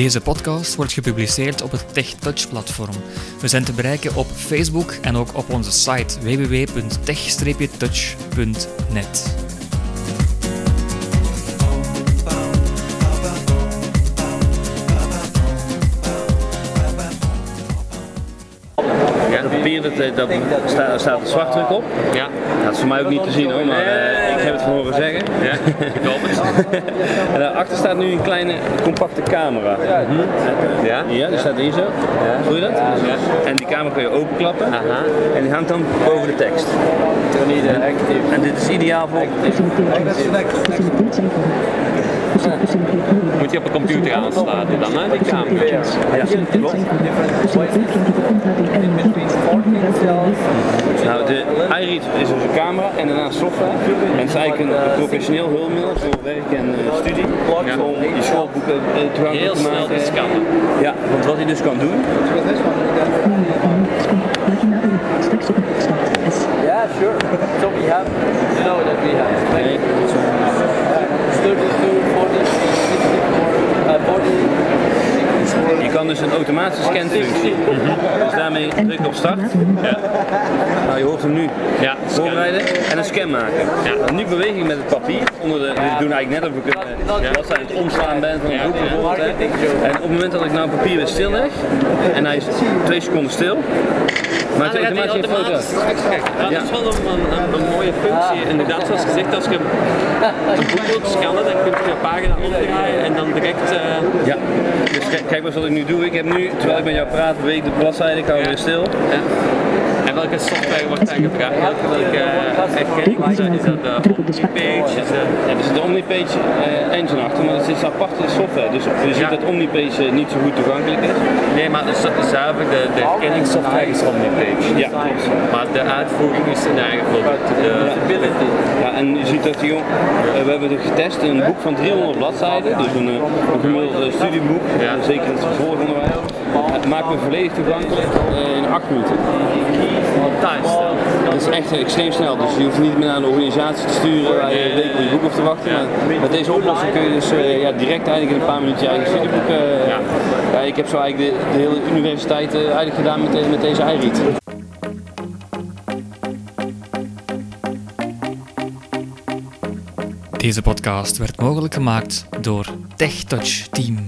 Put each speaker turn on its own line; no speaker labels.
Deze podcast wordt gepubliceerd op het TechTouch-platform. We zijn te bereiken op Facebook en ook op onze site www.tech-touch.net.
Ja, papier, dat, dat, staat, staat een zwartdruk op.
Ja,
Dat is voor mij ook niet te zien hoor, maar eh, ik heb het van horen zeggen.
ja, ik hoop het.
En daarachter staat nu een kleine compacte camera.
Ja?
Ja, die staat hier zo. Voel je dat?
Ja.
En die camera kun je openklappen
Aha.
en die hangt dan boven de tekst. En dit is ideaal voor...
Moet je op een computer aansluiten dan, hè, die camera?
Ja, klopt. Nou, de iRead is dus een camera en daarnaast software. En het is eigenlijk een professioneel hulpmiddel voor werk en eh, studie. Om je schoolboeken eh, toegankelijk
Heel
te
snel
maken.
te scannen.
Ja, want wat hij dus kan doen,
Yeah, sure. So we have, you know that we have
Nee,
like 40.
je kan dus een automatische scanfunctie. Dus daarmee druk je op start.
Ja.
Nou, je hoort hem nu
Ja,
voorbereiden en een scan maken.
Ja.
Nu beweeg ik met het papier. Onder de, we doen eigenlijk net of ik een
Ja.
aan het omslaan ben van een boek
ja.
bijvoorbeeld. Hè. En op het moment dat ik nou papier weer stilleg en hij is twee seconden stil,
Ah, dan gaat
automatisch een foto.
Ja. Dat is wel een, een, mooie functie. Inderdaad, zoals gezegd, als je een boek wilt scannen, dan kun je een pagina omdraaien en dan direct... eh,
Ja, kijk, maar wat ik nu doe. Ik heb nu, terwijl ik met jou praat, beweeg de bladzijde, ik hou weer stil.
Software wordt daar gebruikt? Welke, eh? Is dat, is dat de Omnipage? Is dat...
Ja, er de Omnipage eh, engine achter, maar het is aparte software. Dus je ziet
Ja.
dat Omnipage eh, niet zo goed toegankelijk is.
Nee, maar de, zuiver de, de herkenningssoftware is Omnipage.
Ja, klopt.
Maar de uitvoering is een eigen product. De ability.
Ja, en je ziet dat die jong, eh, we hebben het getest in een boek van 300 bladzijden, dus een, eh, een gemiddeld eh, studieboek,
Ja.
eh, zeker in het vervolgonderwijs. Het maakt me volledig toegankelijk eh, in 8 minuten.
Thuis.
Dat is echt extreem snel, dus je hoeft niet meer naar een organisatie te sturen waar je een week op je boek hoeft te wachten. Maar met deze oplossing kun je dus eh, ja, direct eigenlijk in een paar minuten je eigen studieboek. eh,
Ja.
ja, ik heb zo eigenlijk de, de hele universiteit eh, eigenlijk gedaan met, de- met deze iRead.
Deze podcast werd mogelijk gemaakt door TechTouch Team.